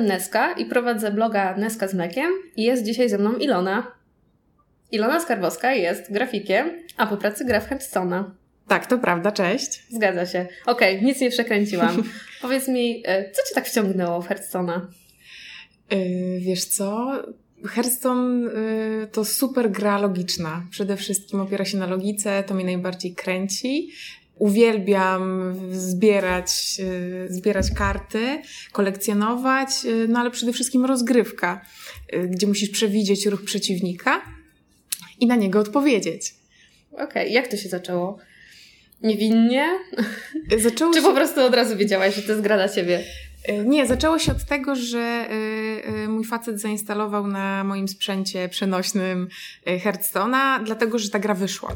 Jestem Neska i prowadzę bloga Neska z Mlekiem i jest dzisiaj ze mną Ilona. Ilona Skarbowska jest grafikiem, a po pracy gra w Hearthstone'a. Tak, to prawda, cześć. Zgadza się. Okej, okay, nic nie przekręciłam. Powiedz mi, e, co Cię tak wciągnęło w Hearthstone'a? Yy, wiesz co? Hearthstone yy, to super gra logiczna. Przede wszystkim opiera się na logice, to mnie najbardziej kręci uwielbiam zbierać, e, zbierać karty, kolekcjonować, e, no ale przede wszystkim rozgrywka, e, gdzie musisz przewidzieć ruch przeciwnika i na niego odpowiedzieć. Okej, okay. jak to się zaczęło? Niewinnie? Zaczęło Czy po prostu od razu wiedziałaś, że to jest gra dla ciebie? E, nie, zaczęło się od tego, że e, e, mój facet zainstalował na moim sprzęcie przenośnym Hearthstone'a, dlatego że ta gra wyszła.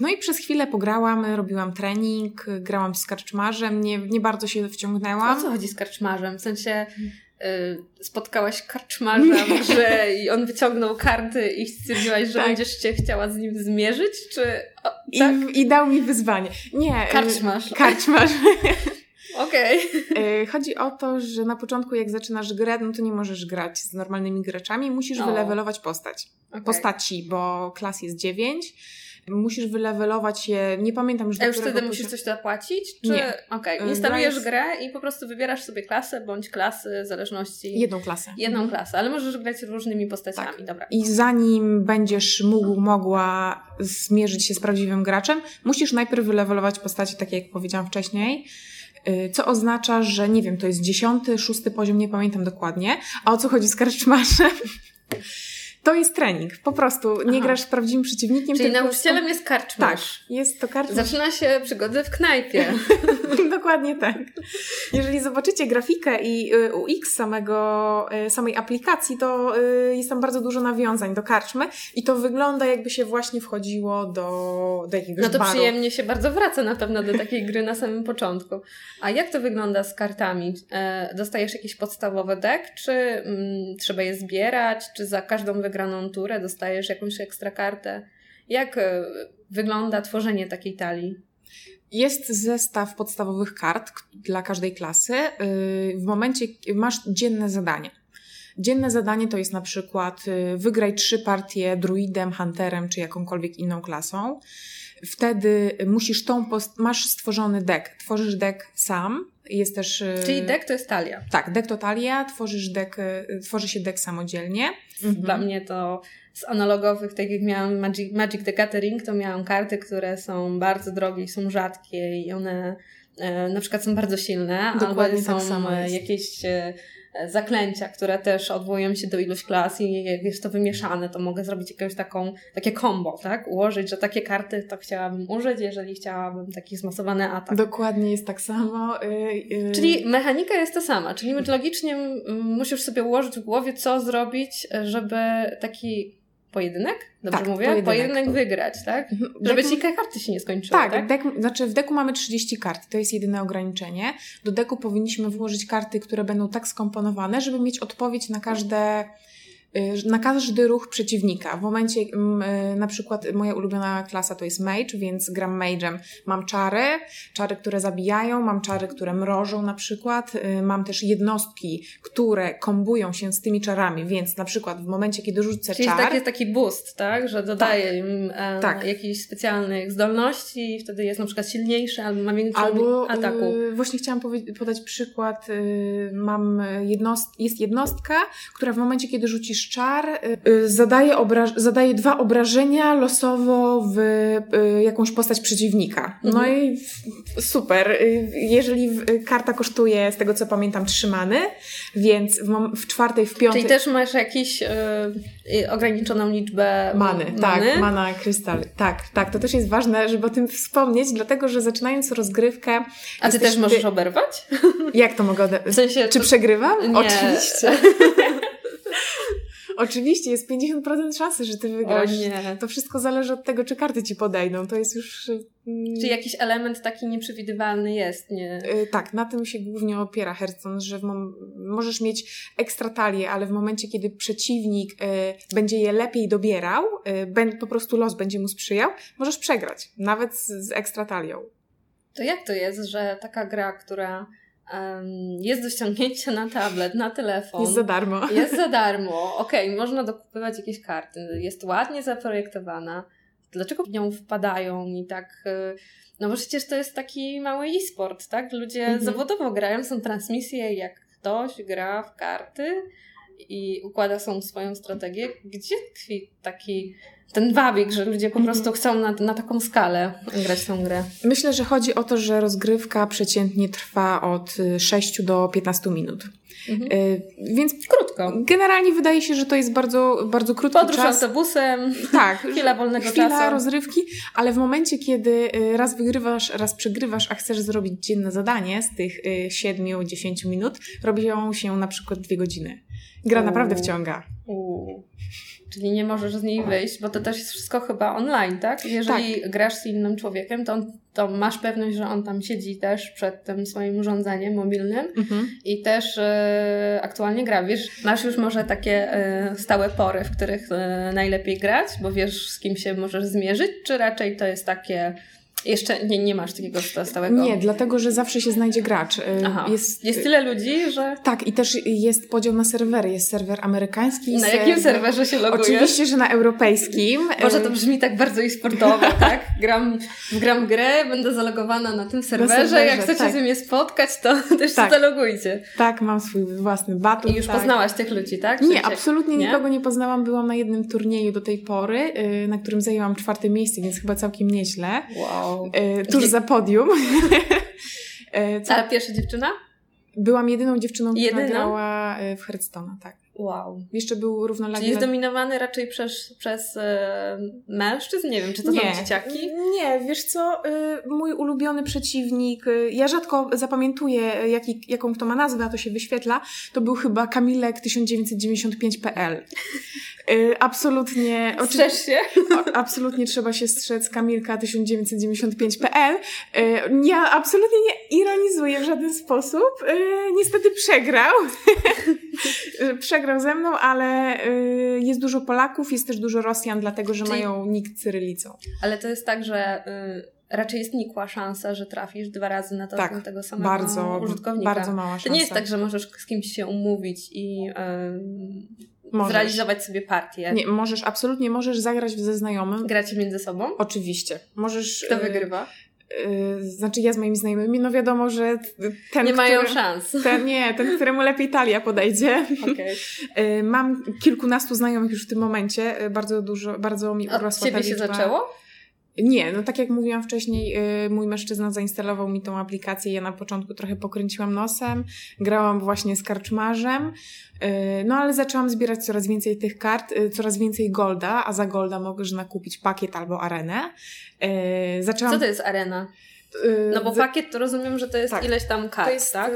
No i przez chwilę pograłam, robiłam trening, grałam z karczmarzem, nie, nie bardzo się wciągnęłam. O co chodzi z karczmarzem? W sensie spotkałaś karczmarza grze i on wyciągnął karty i stwierdziłaś, że tak. będziesz się chciała z nim zmierzyć, czy... O, tak? I, I dał mi wyzwanie. Nie. Karczmarz. Karczmarz. Okej. Okay. Chodzi o to, że na początku jak zaczynasz grę, no to nie możesz grać z normalnymi graczami, musisz no. wylewelować postać. Okay. Postaci, bo klas jest dziewięć. Musisz wylewelować je, nie pamiętam już do A już wtedy musisz coś zapłacić? Czy... Nie. Okej, okay. instalujesz grę i po prostu wybierasz sobie klasę bądź klasy w zależności... Jedną klasę. Jedną mhm. klasę, ale możesz grać różnymi postaciami, tak. dobra. I zanim będziesz mógł, mogła zmierzyć się z prawdziwym graczem, musisz najpierw wylewelować postacie, tak jak powiedziałam wcześniej, co oznacza, że nie wiem, to jest dziesiąty, szósty poziom, nie pamiętam dokładnie. A o co chodzi z karczmarzem? To jest trening. Po prostu nie Aha. grasz z prawdziwym przeciwnikiem. Czyli nauczycielem prostu... jest karczmarz. Tak, jest to karczmarz. Zaczyna się przygody w knajpie. Dokładnie tak. Jeżeli zobaczycie grafikę i y, UX samego, y, samej aplikacji, to y, jest tam bardzo dużo nawiązań do karczmy i to wygląda jakby się właśnie wchodziło do, do jakiegoś No to baru. przyjemnie się bardzo wraca na pewno do takiej gry na samym początku. A jak to wygląda z kartami? E, dostajesz jakiś podstawowy deck, czy mm, trzeba je zbierać, czy za każdą wygraną wygraną turę dostajesz jakąś ekstra kartę. Jak e, wygląda tworzenie takiej talii? Jest zestaw podstawowych kart dla każdej klasy. Y, w momencie masz dzienne zadanie. Dzienne zadanie to jest na przykład y, wygraj trzy partie druidem, hunterem czy jakąkolwiek inną klasą. Wtedy musisz tą post- masz stworzony deck. Tworzysz deck sam. Jest też. Y, Czyli deck to jest talia. Tak, deck to talia, tworzysz deck, tworzy się deck samodzielnie. Mhm. Dla mnie to z analogowych, tak jak miałam Magic, Magic the Gathering, to miałam karty, które są bardzo drogie i są rzadkie i one e, na przykład są bardzo silne, Dokładnie albo tak są tak jakieś e, zaklęcia, które też odwołują się do ilość klas i jak jest to wymieszane, to mogę zrobić jakąś taką, takie combo, tak? Ułożyć, że takie karty to chciałabym użyć, jeżeli chciałabym taki zmasowany atak. Dokładnie jest tak samo. Yy, yy. Czyli mechanika jest ta sama, czyli logicznie musisz sobie ułożyć w głowie, co zrobić, żeby taki pojedynek? Dobrze tak, mówię? Pojedynek, pojedynek wygrać, tak? Mhm. Żeby deku... ci karty się nie skończyły, tak? tak? Znaczy w deku mamy 30 kart, to jest jedyne ograniczenie. Do deku powinniśmy włożyć karty, które będą tak skomponowane, żeby mieć odpowiedź na każde na każdy ruch przeciwnika. W momencie, mm, y, na przykład moja ulubiona klasa to jest mage, więc gram mage'em. Mam czary, czary, które zabijają, mam czary, które mrożą na przykład, y, mam też jednostki, które kombują się z tymi czarami, więc na przykład w momencie, kiedy rzucę Czyli czar... Czyli jest taki boost, tak? Że dodaje tak. im e, tak. jakichś specjalnych zdolności i wtedy jest na przykład silniejszy albo ma większą albo, ataku. właśnie chciałam podać przykład. mam jednost jest jednostka, która w momencie, kiedy rzucisz czar y, y, zadaje, zadaje dwa obrażenia losowo w y, jakąś postać przeciwnika. No mhm. i super. Jeżeli karta kosztuje, z tego co pamiętam, trzy many, więc w, w czwartej, w piątej... Czyli też masz jakiś ograniczoną liczbę many. many. Tak, mana krystal. Tak, tak. To też jest ważne, żeby o tym wspomnieć, dlatego, że zaczynając rozgrywkę... A ty też możesz ty... oberwać? Jak to mogę oderwać? W sensie, Czy to... przegrywam? Nie. Oczywiście. Oczywiście, jest 50% szansy, że ty wygrasz. O nie. To wszystko zależy od tego, czy karty ci podejdą. To jest już... Mm, Czy jakiś element taki nieprzewidywalny jest, nie? Yy, tak, na tym się głównie opiera Hearthstone, że możesz mieć ekstra talię, ale w momencie, kiedy przeciwnik yy, będzie je lepiej dobierał, po prostu los będzie mu sprzyjał, możesz przegrać, nawet z, z ekstra talią. To jak to jest, że taka gra, która jest do ściągnięcia na tablet, na telefon. Jest za darmo. Jest za darmo. Okej, okay, można dokupywać jakieś karty. Jest ładnie zaprojektowana. Dlaczego w nią wpadają i tak... Y, no bo przecież to jest taki mały e-sport, tak? Ludzie mhm. zawodowo grają, są transmisje, jak ktoś gra w karty i układa sobie swoją strategię. Gdzie tkwi taki ten wabik, że ludzie po prostu mhm. chcą na, na taką skalę grać tą grę. Myślę, że chodzi o to, że rozgrywka przeciętnie trwa od 6 y, do 15 minut. Mhm. Y, więc krótko. Generalnie wydaje się, że to jest bardzo, bardzo krótki Podróż czas. autobusem, tak, chwila wolnego chwila czasu. rozrywki, ale w momencie, kiedy y, raz wygrywasz, raz przegrywasz, a chcesz zrobić dzienne zadanie z tych 7-10 minut, robią się na przykład dwie godziny. Gra Uuu. naprawdę wciąga. Uuu. Czyli nie możesz z niej wyjść, bo to też jest wszystko chyba online, tak? Jeżeli tak. grasz z innym człowiekiem, to, on, to masz pewność, że on tam siedzi też przed tym swoim urządzeniem mobilnym mhm. i też e, aktualnie gra. Wiesz, masz już może takie e, stałe pory, w których e, najlepiej grać, bo wiesz, z kim się możesz zmierzyć, czy raczej to jest takie jeszcze nie, nie masz takiego stałego? Nie, dlatego, że zawsze się znajdzie gracz. Y, Aha. Jest, jest tyle ludzi, że... Tak, i też jest podział na serwery. Jest serwer amerykański. Na serwer... jakim serwerze się logujesz? Oczywiście, że na europejskim. Może to y, brzmi tak bardzo i sportowo, tak? Gram, gram grę, będę zalogowana na tym serwerze. Na serwerze Jak chcecie tak. mnie spotkać, to też tak. się zalogujcie. Tak, mam swój własny battle. I już tak. poznałaś tych ludzi, tak? Nie, absolutnie nie? nikogo nie poznałam. Byłam na jednym turnieju do tej pory, y, na którym zajęłam czwarte miejsce, więc chyba całkiem nieźle. Wow. E, tuż za podium. E, co? A pierwsza dziewczyna? Byłam jedyną dziewczyną, która grała e, w Hearthstone'a, tak. Wow. Jeszcze był równolegle... Czyli jest dominowany raczej przez, przez e, mężczyzn? Nie wiem, czy to nie. są dzieciaki? Nie, wiesz co, e, mój ulubiony przeciwnik, e, ja rzadko zapamiętuję jaki, jaką kto ma nazwę, a to się wyświetla, to był chyba Kamilek 1995.pl. E, absolutnie... Strzesz się? Absolutnie trzeba się strzec Kamilka 1995.pl. E, ja absolutnie nie ironizuję w żaden sposób. Niestety przegrał. przegrał przegrał ze mną, ale y, jest dużo Polaków, jest też dużo Rosjan, dlatego że Czyli... mają nick cyrylicą. Ale to jest tak, że y, raczej jest nikła szansa, że trafisz dwa razy na to, tak, tego samego bardzo, użytkownika. Bardzo mała szansa. To nie jest tak, że możesz z kimś się umówić i y, zrealizować sobie partię. Nie, możesz, absolutnie możesz zagrać ze znajomym. Gracie między sobą? Oczywiście. Możesz... Kto wygrywa? Yy, znaczy ja z moimi znajomymi, no wiadomo, że ten, Nie mają który, szans. Ten, nie, ten, któremu lepiej talia podejdzie. Okay. Mam kilkunastu znajomych już w tym momencie, yy, bardzo dużo, bardzo mi urosła Od ciebie się zaczęło? Nie, no tak jak mówiłam wcześniej, mój mężczyzna zainstalował mi tą aplikację. Ja na początku trochę pokręciłam nosem, grałam właśnie z karczmarzem, no ale zaczęłam zbierać coraz więcej tych kart, coraz więcej golda, a za golda można kupić pakiet albo arenę. Zaczęłam... Co to jest arena? No bo pakiet to rozumiem, że to jest tak, ileś tam kart, to jest, tak?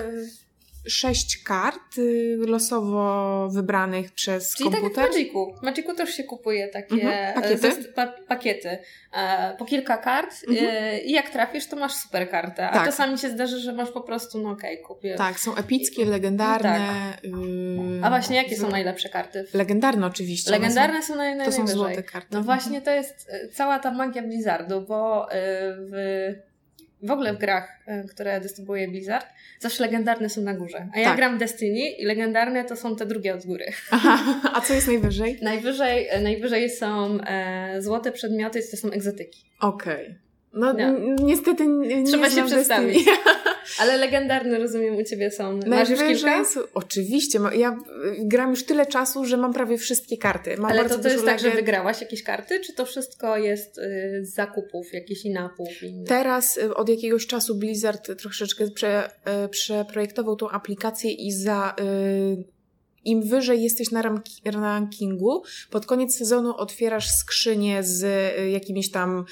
Sześć kart y, losowo wybranych przez Czyli komputer. tak jak w Magicu. W Magicu też się kupuje takie mhm, pakiety, pa, pakiety e, po kilka kart mhm. e, i jak trafisz, to masz super kartę. A tak. czasami się zdarzy, że masz po prostu, no okej, okay, kupię. Tak, są epickie, legendarne. Tak. Y, A właśnie, jakie są najlepsze karty? Legendarne oczywiście. Legendarne są, są naj, To są złote karty. No właśnie, to jest e, cała ta magia Blizzardu, bo w w ogóle w grach, e, które dystrybuuje Blizzard, zawsze legendarne są na górze. A ja tak. gram Destiny i legendarne to są te drugie od góry. Aha, a co jest najwyżej? najwyżej, e, najwyżej są e, złote przedmioty, to są egzotyki. Okej. Okay. No, no, niestety nie Trzeba się przedstawić. Ale legendarne, rozumiem, u Ciebie są. Masz już kilka? Oczywiście. Ja gram już tyle czasu, że mam prawie wszystkie karty. Mam Ale to, to jest tak, że wygrałaś jakieś karty, czy to wszystko jest y, z zakupów, jakichś inapów? Teraz y, od jakiegoś czasu Blizzard troszeczkę prze, y, przeprojektował tą aplikację i za... im wyżej jesteś na rankingu, pod koniec sezonu otwierasz skrzynię z jakimiś tam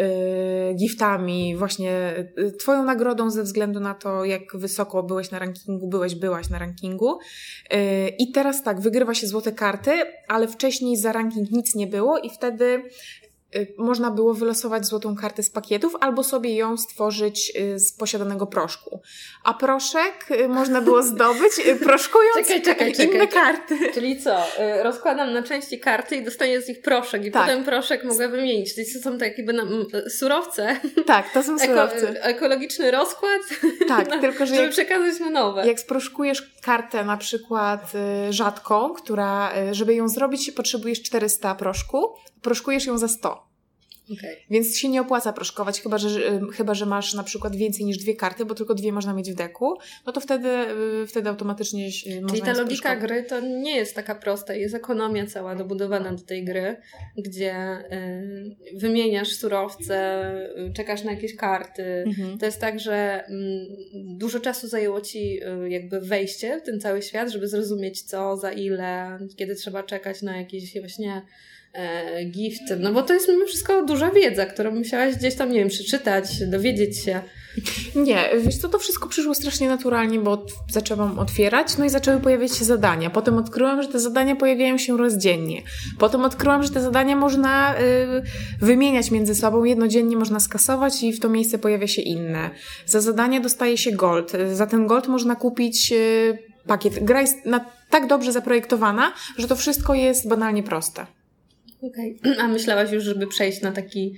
Y, giftami, właśnie y, Twoją nagrodą ze względu na to, jak wysoko byłeś na rankingu, byłeś, byłaś na rankingu. Y, I teraz tak, wygrywa się złote karty, ale wcześniej za ranking nic nie było i wtedy y, można było wylosować złotą kartę z pakietów albo sobie ją stworzyć y, z posiadanego proszku. A proszek y, można było zdobyć proszkując czekaj, czekaj, inne czekaj. karty. Czyli co? Rozkładam na części karty i dostaję z nich proszek i Tak. potem proszek mogę wymienić. Czyli to są tak jakby na, surowce, Tak, to są eko, surowce. ekologiczny rozkład, Tak, na- tylko że żeby jak, przekazać na nowe. jak sproszkujesz kartę na przykład y, rzadką, która, y, żeby ją zrobić potrzebujesz 400 proszku, proszkujesz ją za 100. Okej. Więc się nie opłaca proszkować, chyba że, chyba, że masz na przykład więcej niż dwie karty, bo tylko dwie można mieć w deku, no to wtedy, y, wtedy automatycznie się- można Czyli ta logika gry to nie jest taka prosta, jest ekonomia cała dobudowana do tej gry, gdzie y, wymieniasz surowce, y, czekasz na jakieś karty. Mhm. To jest tak, że mm, dużo czasu zajęło ci y, jakby wejście w ten cały świat, żeby zrozumieć co, za ile, kiedy trzeba czekać na jakieś właśnie e, gift. No bo to jest mimo wszystko duża wiedza, którą musiałaś gdzieś tam, nie wiem, przeczytać, dowiedzieć się. Nie, wiesz co, to wszystko przyszło strasznie naturalnie, bo zaczęłam otwierać, no i zaczęły pojawiać się zadania. Potem odkryłam, że te zadania pojawiają się rozdziennie. Potem odkryłam, że te zadania można y, wymieniać między sobą. Jednodziennie można skasować i w to miejsce pojawia się inne. Za zadania dostaje się gold. Za ten gold można kupić y, pakiet. Gra jest na, tak dobrze zaprojektowana, że to wszystko jest banalnie proste. Okej. A myślałaś już, żeby przejść na taki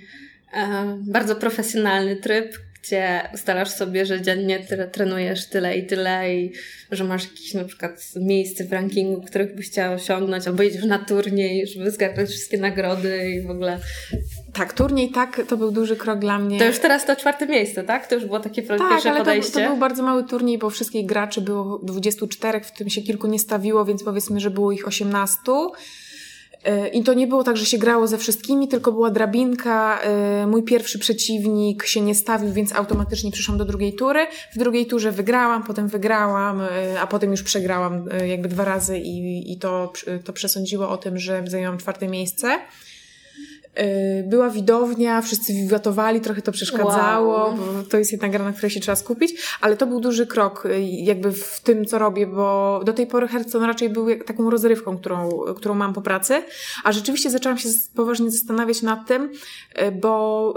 e, bardzo profesjonalny tryb, gdzie ustalasz sobie, że dziennie tre- trenujesz tyle i tyle i że masz jakieś na przykład miejsce w rankingu, których byś chciała osiągnąć, albo jedziesz na turniej, żeby zgarnąć wszystkie nagrody i w ogóle. Tak, turniej tak, to był duży krok dla mnie. To już teraz to czwarte miejsce, tak? To już było takie Tak, pierwsze ale to, podejście. to był bardzo mały turniej, bo wszystkich graczy było 24, w tym się kilku nie stawiło, więc powiedzmy, że było ich 18. Yy, I to nie było tak, że się grało ze wszystkimi, tylko była drabinka. Yy, Mój pierwszy przeciwnik się nie stawił, więc automatycznie przyszłam do drugiej tury. W drugiej turze wygrałam, potem wygrałam, yy, a potem już przegrałam jakby dwa razy i, i to, to przesądziło o tym, że zajęłam czwarte miejsce. Yy, Była widownia, wszyscy wiwatowali, trochę to przeszkadzało, Wow. bo to jest jedna gra, na której się trzeba skupić, ale to był duży krok yy, jakby w tym, co robię, bo do tej pory Hearthstone raczej był taką rozrywką, którą, którą mam po pracy, a rzeczywiście zaczęłam się poważnie zastanawiać nad tym, yy, bo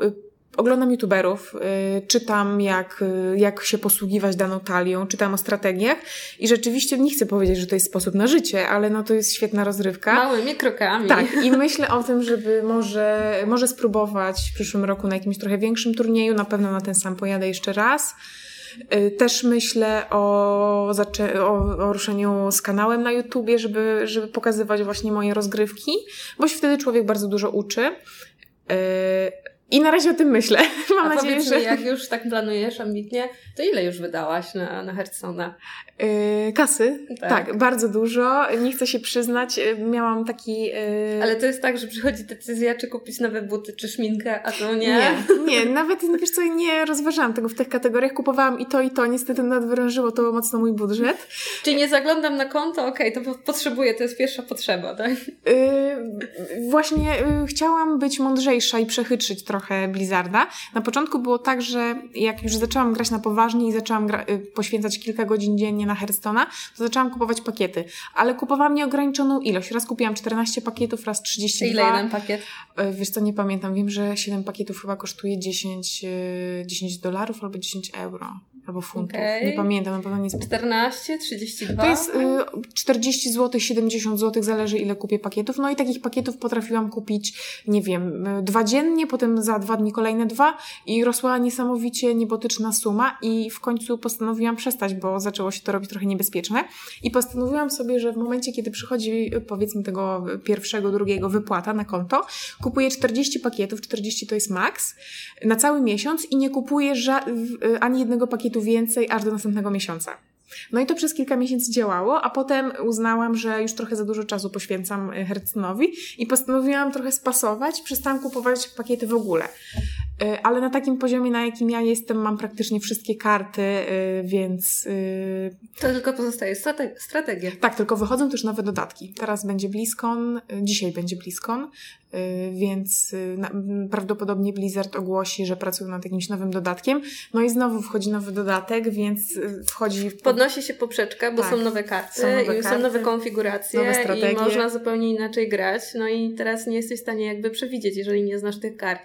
oglądam youtuberów, yy, czytam jak, yy, jak się posługiwać daną talią, czytam o strategiach i rzeczywiście nie chcę powiedzieć, że to jest sposób na życie, ale no to jest świetna rozrywka. Małymi krokami. Tak, i myślę o tym, żeby może, może spróbować w przyszłym roku na jakimś trochę większym turnieju. Na pewno na ten sam pojadę jeszcze raz. Y, Też myślę o, o, o ruszeniu z kanałem na YouTubie, żeby, żeby pokazywać właśnie moje rozgrywki, bo się wtedy człowiek bardzo dużo uczy. I na razie o tym myślę. Mam A nadzieję, że. mi, jak już tak planujesz ambitnie, to ile już wydałaś na, na Hearthstone'a? Y, kasy? Tak. Tak. bardzo dużo. Nie chcę się przyznać. Y, Miałam taki. y, Ale to jest tak, że przychodzi decyzja, czy kupić nowe buty, czy szminkę, a to nie. Nie, nie, nawet wiesz co, nie rozważałam tego w tych kategoriach. Kupowałam i to, i to. Niestety nadwyrężyło to mocno mój budżet. Czyli nie zaglądam na konto, okej, to po- potrzebuję, to jest pierwsza potrzeba, tak? Yy, właśnie yy, chciałam być mądrzejsza i przechytrzyć trochę Blizzarda. Na początku było tak, że jak już zaczęłam grać na poważnie i zaczęłam yy, poświęcać kilka godzin dziennie na Hearthstone'a, to zaczęłam kupować pakiety. Ale kupowałam nieograniczoną ilość. Raz kupiłam 14 pakietów, raz 32. Ile jeden pakiet? Yy, Wiesz co, nie pamiętam. Wiem, że 7 pakietów chyba kosztuje 10, yy, 10 dolarów albo 10 euro. Albo funtów. Okej. Nie pamiętam, na pewno nie 14, 32? to jest y, 40 zł, 70 zł, zależy ile kupię pakietów. No i takich pakietów potrafiłam kupić, nie wiem, y, dwa dziennie, potem za dwa dni kolejne dwa i rosła niesamowicie niebotyczna suma i w końcu postanowiłam przestać, bo zaczęło się to robić trochę niebezpieczne i postanowiłam sobie, że w momencie, kiedy przychodzi y, powiedzmy tego pierwszego, drugiego wypłata na konto, kupuję 40 pakietów, 40 to jest maks, na cały miesiąc i nie kupuję y, ani jednego pakietu więcej aż do następnego miesiąca. No i to przez kilka miesięcy działało, a potem uznałam, że już trochę za dużo czasu poświęcam y, Hercnowi i postanowiłam trochę spasować, przestałam kupować pakiety w ogóle. Y, Ale na takim poziomie, na jakim ja jestem, mam praktycznie wszystkie karty, y, więc To tylko pozostaje strate- strategia. tak, tylko wychodzą też nowe dodatki. Teraz będzie BlizzCon, y, dzisiaj będzie BlizzCon, więc prawdopodobnie Blizzard ogłosi, że pracują nad jakimś nowym dodatkiem. No i znowu wchodzi nowy dodatek, więc wchodzi... Podnosi się poprzeczka, bo tak, są nowe karty, są nowe, karty, są nowe konfiguracje nowe strategie. i można zupełnie inaczej grać. No i teraz nie jesteś w stanie jakby przewidzieć, jeżeli nie znasz tych kart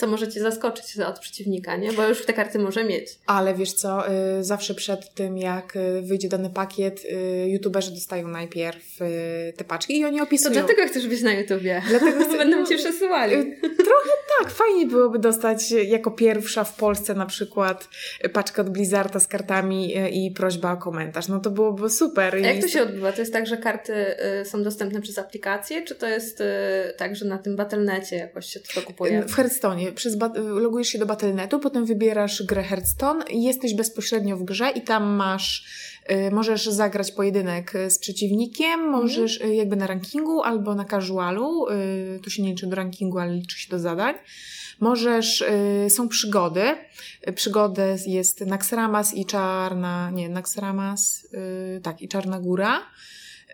co może cię zaskoczyć od przeciwnika, nie? Bo już te karty może mieć. Ale wiesz co, y, zawsze przed tym, jak y, wyjdzie dany pakiet, y, youtuberzy dostają najpierw te paczki i oni opisują. To dlatego chcesz być na YouTubie. Dlatego chcę, będą cię przesyłali. Trochę tak, fajnie byłoby dostać jako pierwsza w Polsce na przykład paczkę od Blizzarda z kartami i prośba o komentarz. No to byłoby super. A jak to się odbywa? To jest tak, że karty są dostępne przez aplikację, czy to jest tak, że na tym Battle.necie jakoś się to kupuje? W Hearthstone przez logujesz się do Battle.netu, potem wybierasz grę Hearthstone i jesteś bezpośrednio w grze i tam masz y, możesz zagrać pojedynek z przeciwnikiem, mhm. możesz y, jakby na rankingu albo na casualu, y, to się nie liczy do rankingu, ale liczy się do zadań. Możesz, są przygody. Przygody jest Naxramas i Czarna, nie, Naxramas, tak, i Czarna Góra.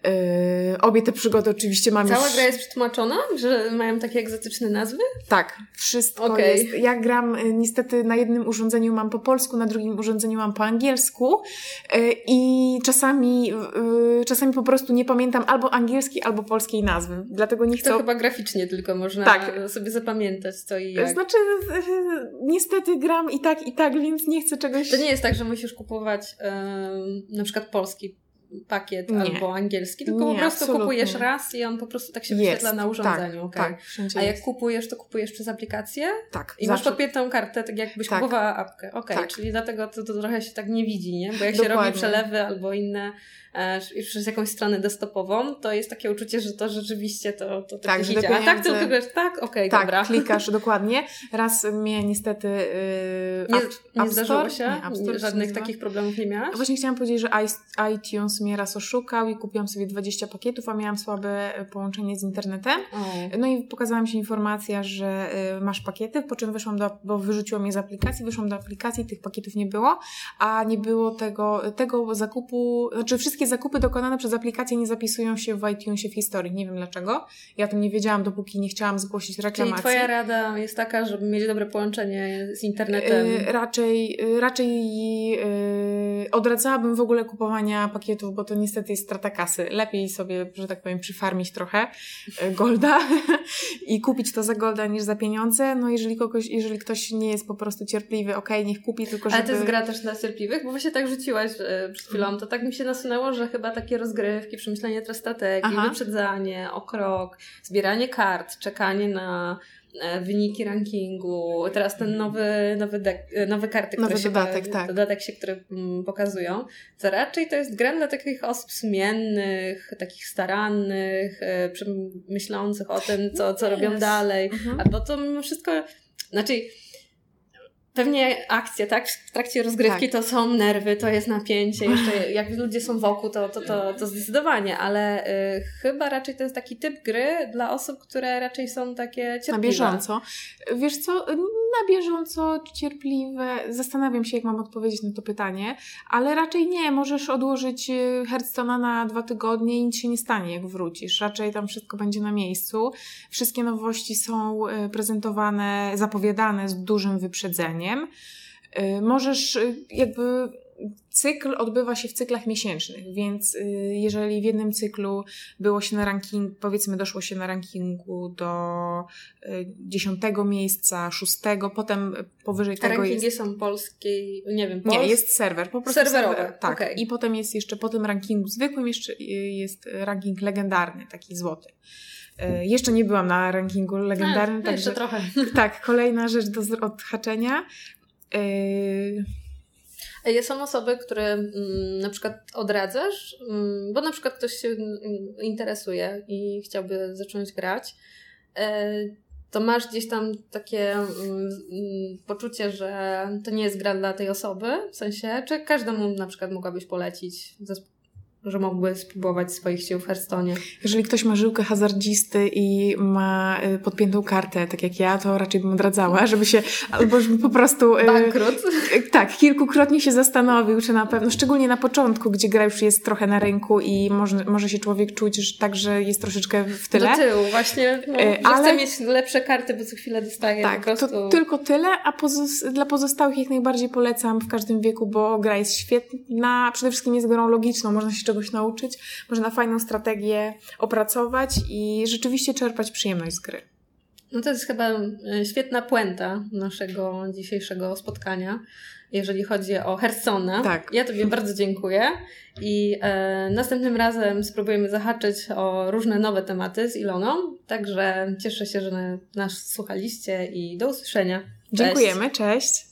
Yy, obie te przygody oczywiście mam Cała już... gra jest przetłumaczona? Że mają takie egzotyczne nazwy? Tak, wszystko okay. jest. Ja gram y, niestety na jednym urządzeniu mam po polsku, na drugim urządzeniu mam po angielsku yy, i czasami, yy, czasami po prostu nie pamiętam albo angielskiej, albo polskiej nazwy. Dlatego nie chcę... To chyba graficznie tylko można tak. sobie zapamiętać co i jak. Znaczy, yy, niestety gram i tak, i tak, więc nie chcę czegoś... To nie jest tak, że musisz kupować na przykład polski pakiet nie. albo angielski, tylko nie, po prostu absolutnie. kupujesz raz i on po prostu tak się wyświetla na urządzeniu. Tak, okay. tak, A jak kupujesz, to kupujesz przez aplikację? Tak. I zawsze. masz podpiętą kartę, tak jakbyś tak. kupowała apkę. Okej, okay, tak. czyli dlatego to, to, trochę się tak nie widzi, nie? Bo jak Dokładnie. się robi przelewy albo inne E, przez jakąś stronę desktopową, to jest takie uczucie, że to rzeczywiście to, to tak, że idzie. A tak tylko wiesz, tak, okej, okay, tak, dobra. klikasz dokładnie. Raz mnie niestety yy, nie, nie App zdarzyło się? Nie, Żadnych takich problemów nie miałaś? Właśnie chciałam powiedzieć, że iTunes mnie raz oszukał i kupiłam sobie 20 pakietów, a miałam słabe połączenie z internetem. No i pokazała mi się informacja, że y, masz pakiety, po czym wyszłam do, bo wyrzuciło mnie z aplikacji, wyszłam do aplikacji, tych pakietów nie było, a nie było tego, tego zakupu, znaczy wszystkie zakupy dokonane przez aplikację nie zapisują się w iTunesie w historii. Nie wiem dlaczego. Ja o tym nie wiedziałam, dopóki nie chciałam zgłosić reklamacji. Czyli twoja rada jest taka, żeby mieć dobre połączenie z internetem? Yy, raczej raczej yy, odradzałabym w ogóle kupowania pakietów, bo to niestety jest strata kasy. Lepiej sobie, że tak powiem, przyfarmić trochę yy, golda i kupić to za golda niż za pieniądze. No jeżeli kogoś, jeżeli ktoś nie jest po prostu cierpliwy, okej, okay, niech kupi, tylko żeby... Ale to jest gra też dla cierpliwych? Bo właśnie tak rzuciłaś yy, przed chwilą, to tak mi się nasunęło, że chyba takie rozgrywki, przemyślenie strategii, Aha. wyprzedzanie o krok, zbieranie kart, czekanie na e, wyniki rankingu, teraz ten nowy, nowy, dek, e, nowe karty, nowy które dodatek, się, tak. dodatek się, które mm, pokazują, to raczej to jest gra dla takich osób sumiennych, takich starannych, e, myślących o tym, co, co robią dalej, mhm. albo to mimo wszystko, znaczy pewnie akcja, tak? W trakcie rozgrywki tak. to są nerwy, to jest napięcie, jeszcze jak ludzie są wokół, to, to, to, to zdecydowanie, ale y, chyba raczej to jest taki typ gry dla osób, które raczej są takie cierpliwe. Na bieżąco. Wiesz co, na bieżąco cierpliwe, zastanawiam się, jak mam odpowiedzieć na to pytanie, ale raczej nie, możesz odłożyć y, Hearthstone'a na dwa tygodnie i nic się nie stanie, jak wrócisz. Raczej tam wszystko będzie na miejscu. Wszystkie nowości są y, prezentowane, zapowiadane z dużym wyprzedzeniem Y, możesz jakby cykl odbywa się w cyklach miesięcznych, więc y, jeżeli w jednym cyklu było się na ranking, powiedzmy doszło się na rankingu do dziesiątego miejsca, szóstego, potem powyżej tego rankingi jest... są polskiej, nie wiem, Nie, jest serwer, po prostu Serwerowe, serwer, tak. Okay. I potem jest jeszcze, po tym rankingu zwykłym jeszcze jest ranking legendarny, taki złoty. Jeszcze nie byłam na rankingu legendarnym. A, jeszcze trochę. Tak, kolejna rzecz do odhaczenia. Yy... Są osoby, które mm, na przykład odradzasz, mm, bo na przykład ktoś się mm, interesuje i chciałby zacząć grać. E, to masz gdzieś tam takie poczucie, że to nie jest gra dla tej osoby, w sensie, czy każdemu na przykład mogłabyś polecić zespół że mógłby spróbować swoich sił w Hearthstone. Jeżeli ktoś ma żyłkę hazardzisty i ma y, podpiętą kartę, tak jak ja, to raczej bym odradzała, żeby się, albo żeby po prostu... Y, Bankrut. Tak, kilkukrotnie się zastanowił, czy na pewno, szczególnie na początku, gdzie gra już jest trochę na rynku i może, może się człowiek czuć że tak, że jest troszeczkę w tyle. Do tyłu, właśnie. No, ale chce mieć lepsze karty, bo co chwilę dostaje tak, po prostu. To tylko tyle, a pozos dla pozostałych jak najbardziej polecam w każdym wieku, bo gra jest świetna, przede wszystkim jest grą logiczną, można się czegoś nauczyć, można fajną strategię opracować i rzeczywiście czerpać przyjemność z gry. No to jest chyba e, świetna puenta naszego dzisiejszego spotkania, jeżeli chodzi o Hersona. Tak. Ja Tobie bardzo dziękuję i e, następnym razem spróbujemy zahaczyć o różne nowe tematy z Iloną, także cieszę się, że nas słuchaliście i do usłyszenia. Cześć. Dziękujemy, cześć.